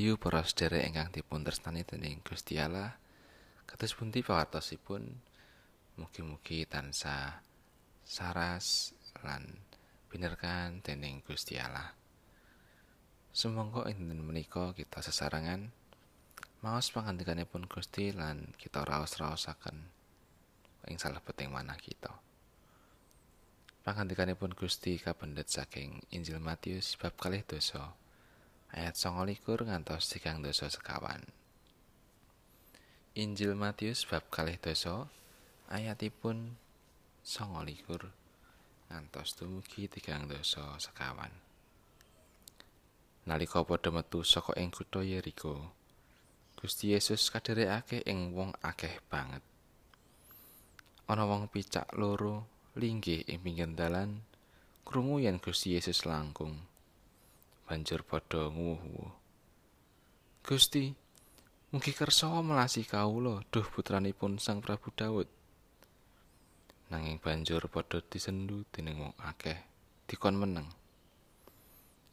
Rahayu para sedherek ingkang dipun tresnani dening Gusti Allah. Kados pundi pawartosipun? Mugi-mugi tansah saras lan binerkan dening Gusti Allah. Sumangga dinten menika kita sesarengan maos pangandikanipun Gusti lan kita raos-raosaken ing salebeting manah kita. Pangandikanipun Gusti kapendet saking Injil Matius bab kalih dosa. Ayat 29 ngantos tigang dosa sekawan. Injil Matius bab kalih dosa ayatipun 29 ngantos dumugi tigang dosa sekawan. Nalika padha metu saka ing kutha Yeriko, Gusti Yesus kadherekake ing wong akeh banget. Ana wong picak loro linggih ing pinggir dalan krungu yen Gusti Yesus langkung. Banjur padha nguwuh. Gusti, mugi kersa melasi kawula duh putranipun Sang Prabu Daud. Nanging banjur padha disendu dening wong akeh dikon meneng.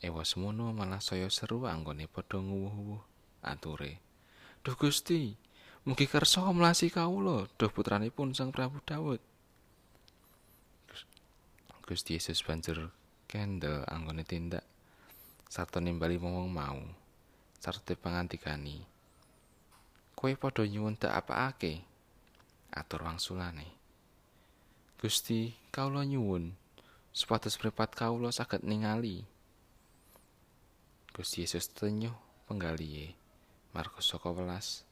Ewa semono malah saya seru anggone padha nguwuh ature. Duh Gusti, mugi kersa melasi kawula duh putranipun Sang Prabu Daud. Gusti Yesus banjur kendel anggone tindak sarta nimbali wong mau sarta pangandikani. Kowe padha nyuwun dak apakake atur wangsulane. Gusti kawula nyuwun supados mripat kawula saged ningali. Gusti Yesus tenyuh penggalihe. Markus saka welas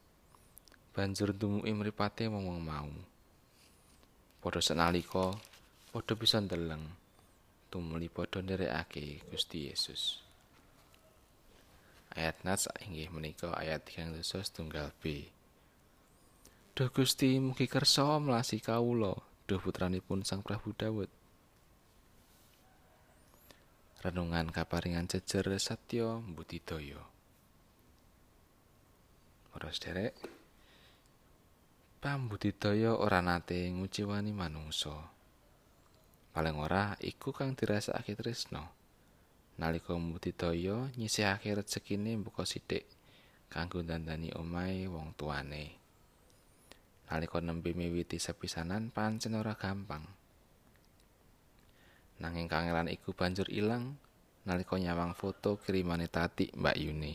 banjur dumuki mripate wong mau. Padha senalika padha bisa ndeleng tumuli padha nderekake Gusti Yesus ayat nats inggih menika ayat 3 tunggal B. Duh Gusti mugi kersa melasi kawula, duh putranipun Sang Prabu Daud. Renungan kaparingan jejer Satya Budidaya. Para sederek, pambudidaya ora nate nguciwani manungsa. Paling ora iku kang dirasakake tresna. Nalika mudidaya nyisihake rezekine mbuka sithik kanggo dandani omahe wong tuane. Nalika nembe miwiti sepisanan pancen ora gampang. Nanging kangelan iku banjur ilang nalika nyawang foto kirimane tati Mbak Yuni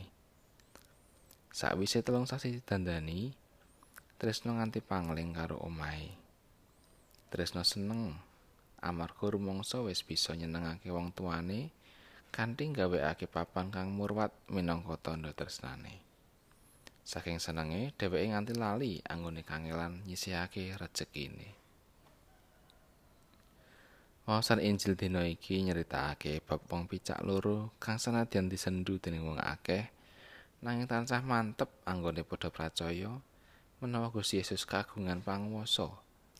sakwise telung sasi didandani Tresno nganti pangling karo omahe. Tresno seneng amarga rumangsa wis bisa nyenengake wong tuane kanthi gawekake papan kang murwat minangka tandha tresnane. Saking senenge, dheweke nganti lali anggone kangelan nyisihake rejekine. Wawasan Injil dina iki nyeritakake bab wong picak loro kang senadyan disendu dening wong akeh nanging tansah mantep anggone padha percaya menawa Gusti Yesus kagungan panguwasa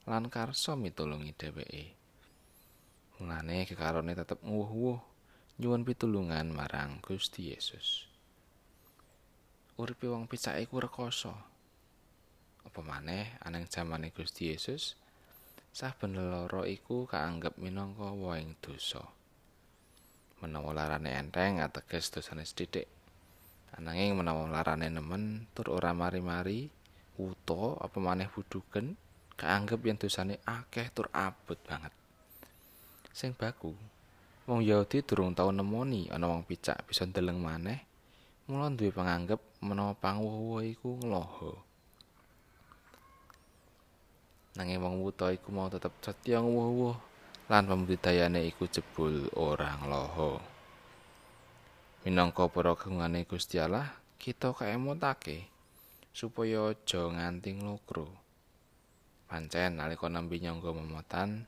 lan karsa mitulungi dheweke. Mulane kekarone tetep nguwuh-uwuh nyuwun pitulungan marang Gusti Yesus. Uripe wong picak iku rekoso. Apa maneh aneng jamane Gusti Yesus, saben leloro iku kaanggep minangka woing dosa. Menawa larane enteng ateges dosane sithik. Ananging menawa larane nemen tur ora mari-mari uta apa maneh buduken kaanggep yen dosane akeh tur abot banget. Sing baku Wong Yahudi durung tau nemoni ana wong picak bisa ndeleng maneh. Mula duwe panganggep menawa pangwuwu iku ngloho. Nanging wong wuta iku mau tetep setya ngwuwu lan pembudidayane iku jebul ora ngloho. Minangka para kagungane Gusti Allah, kita kaemotake supaya aja nganti nglokro. Pancen nalika nambi nyangga memotan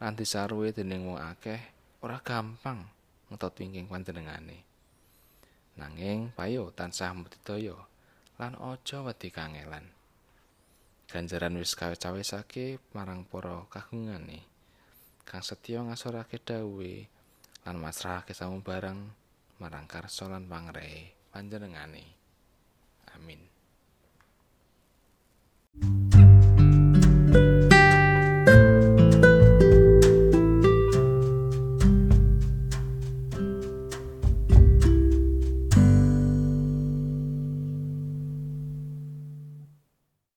lan disaruwe dening wong akeh ora gampang ngetot wingking panjenengane. Nanging payo tansah mutidaya lan aja wedi kangelan. Ganjaran wis kawecawesake marang para kagungane. Kang setya ngasorake dawe lan masrahake samubarang marang karso lan pangrehe panjenengane. Amin. thank you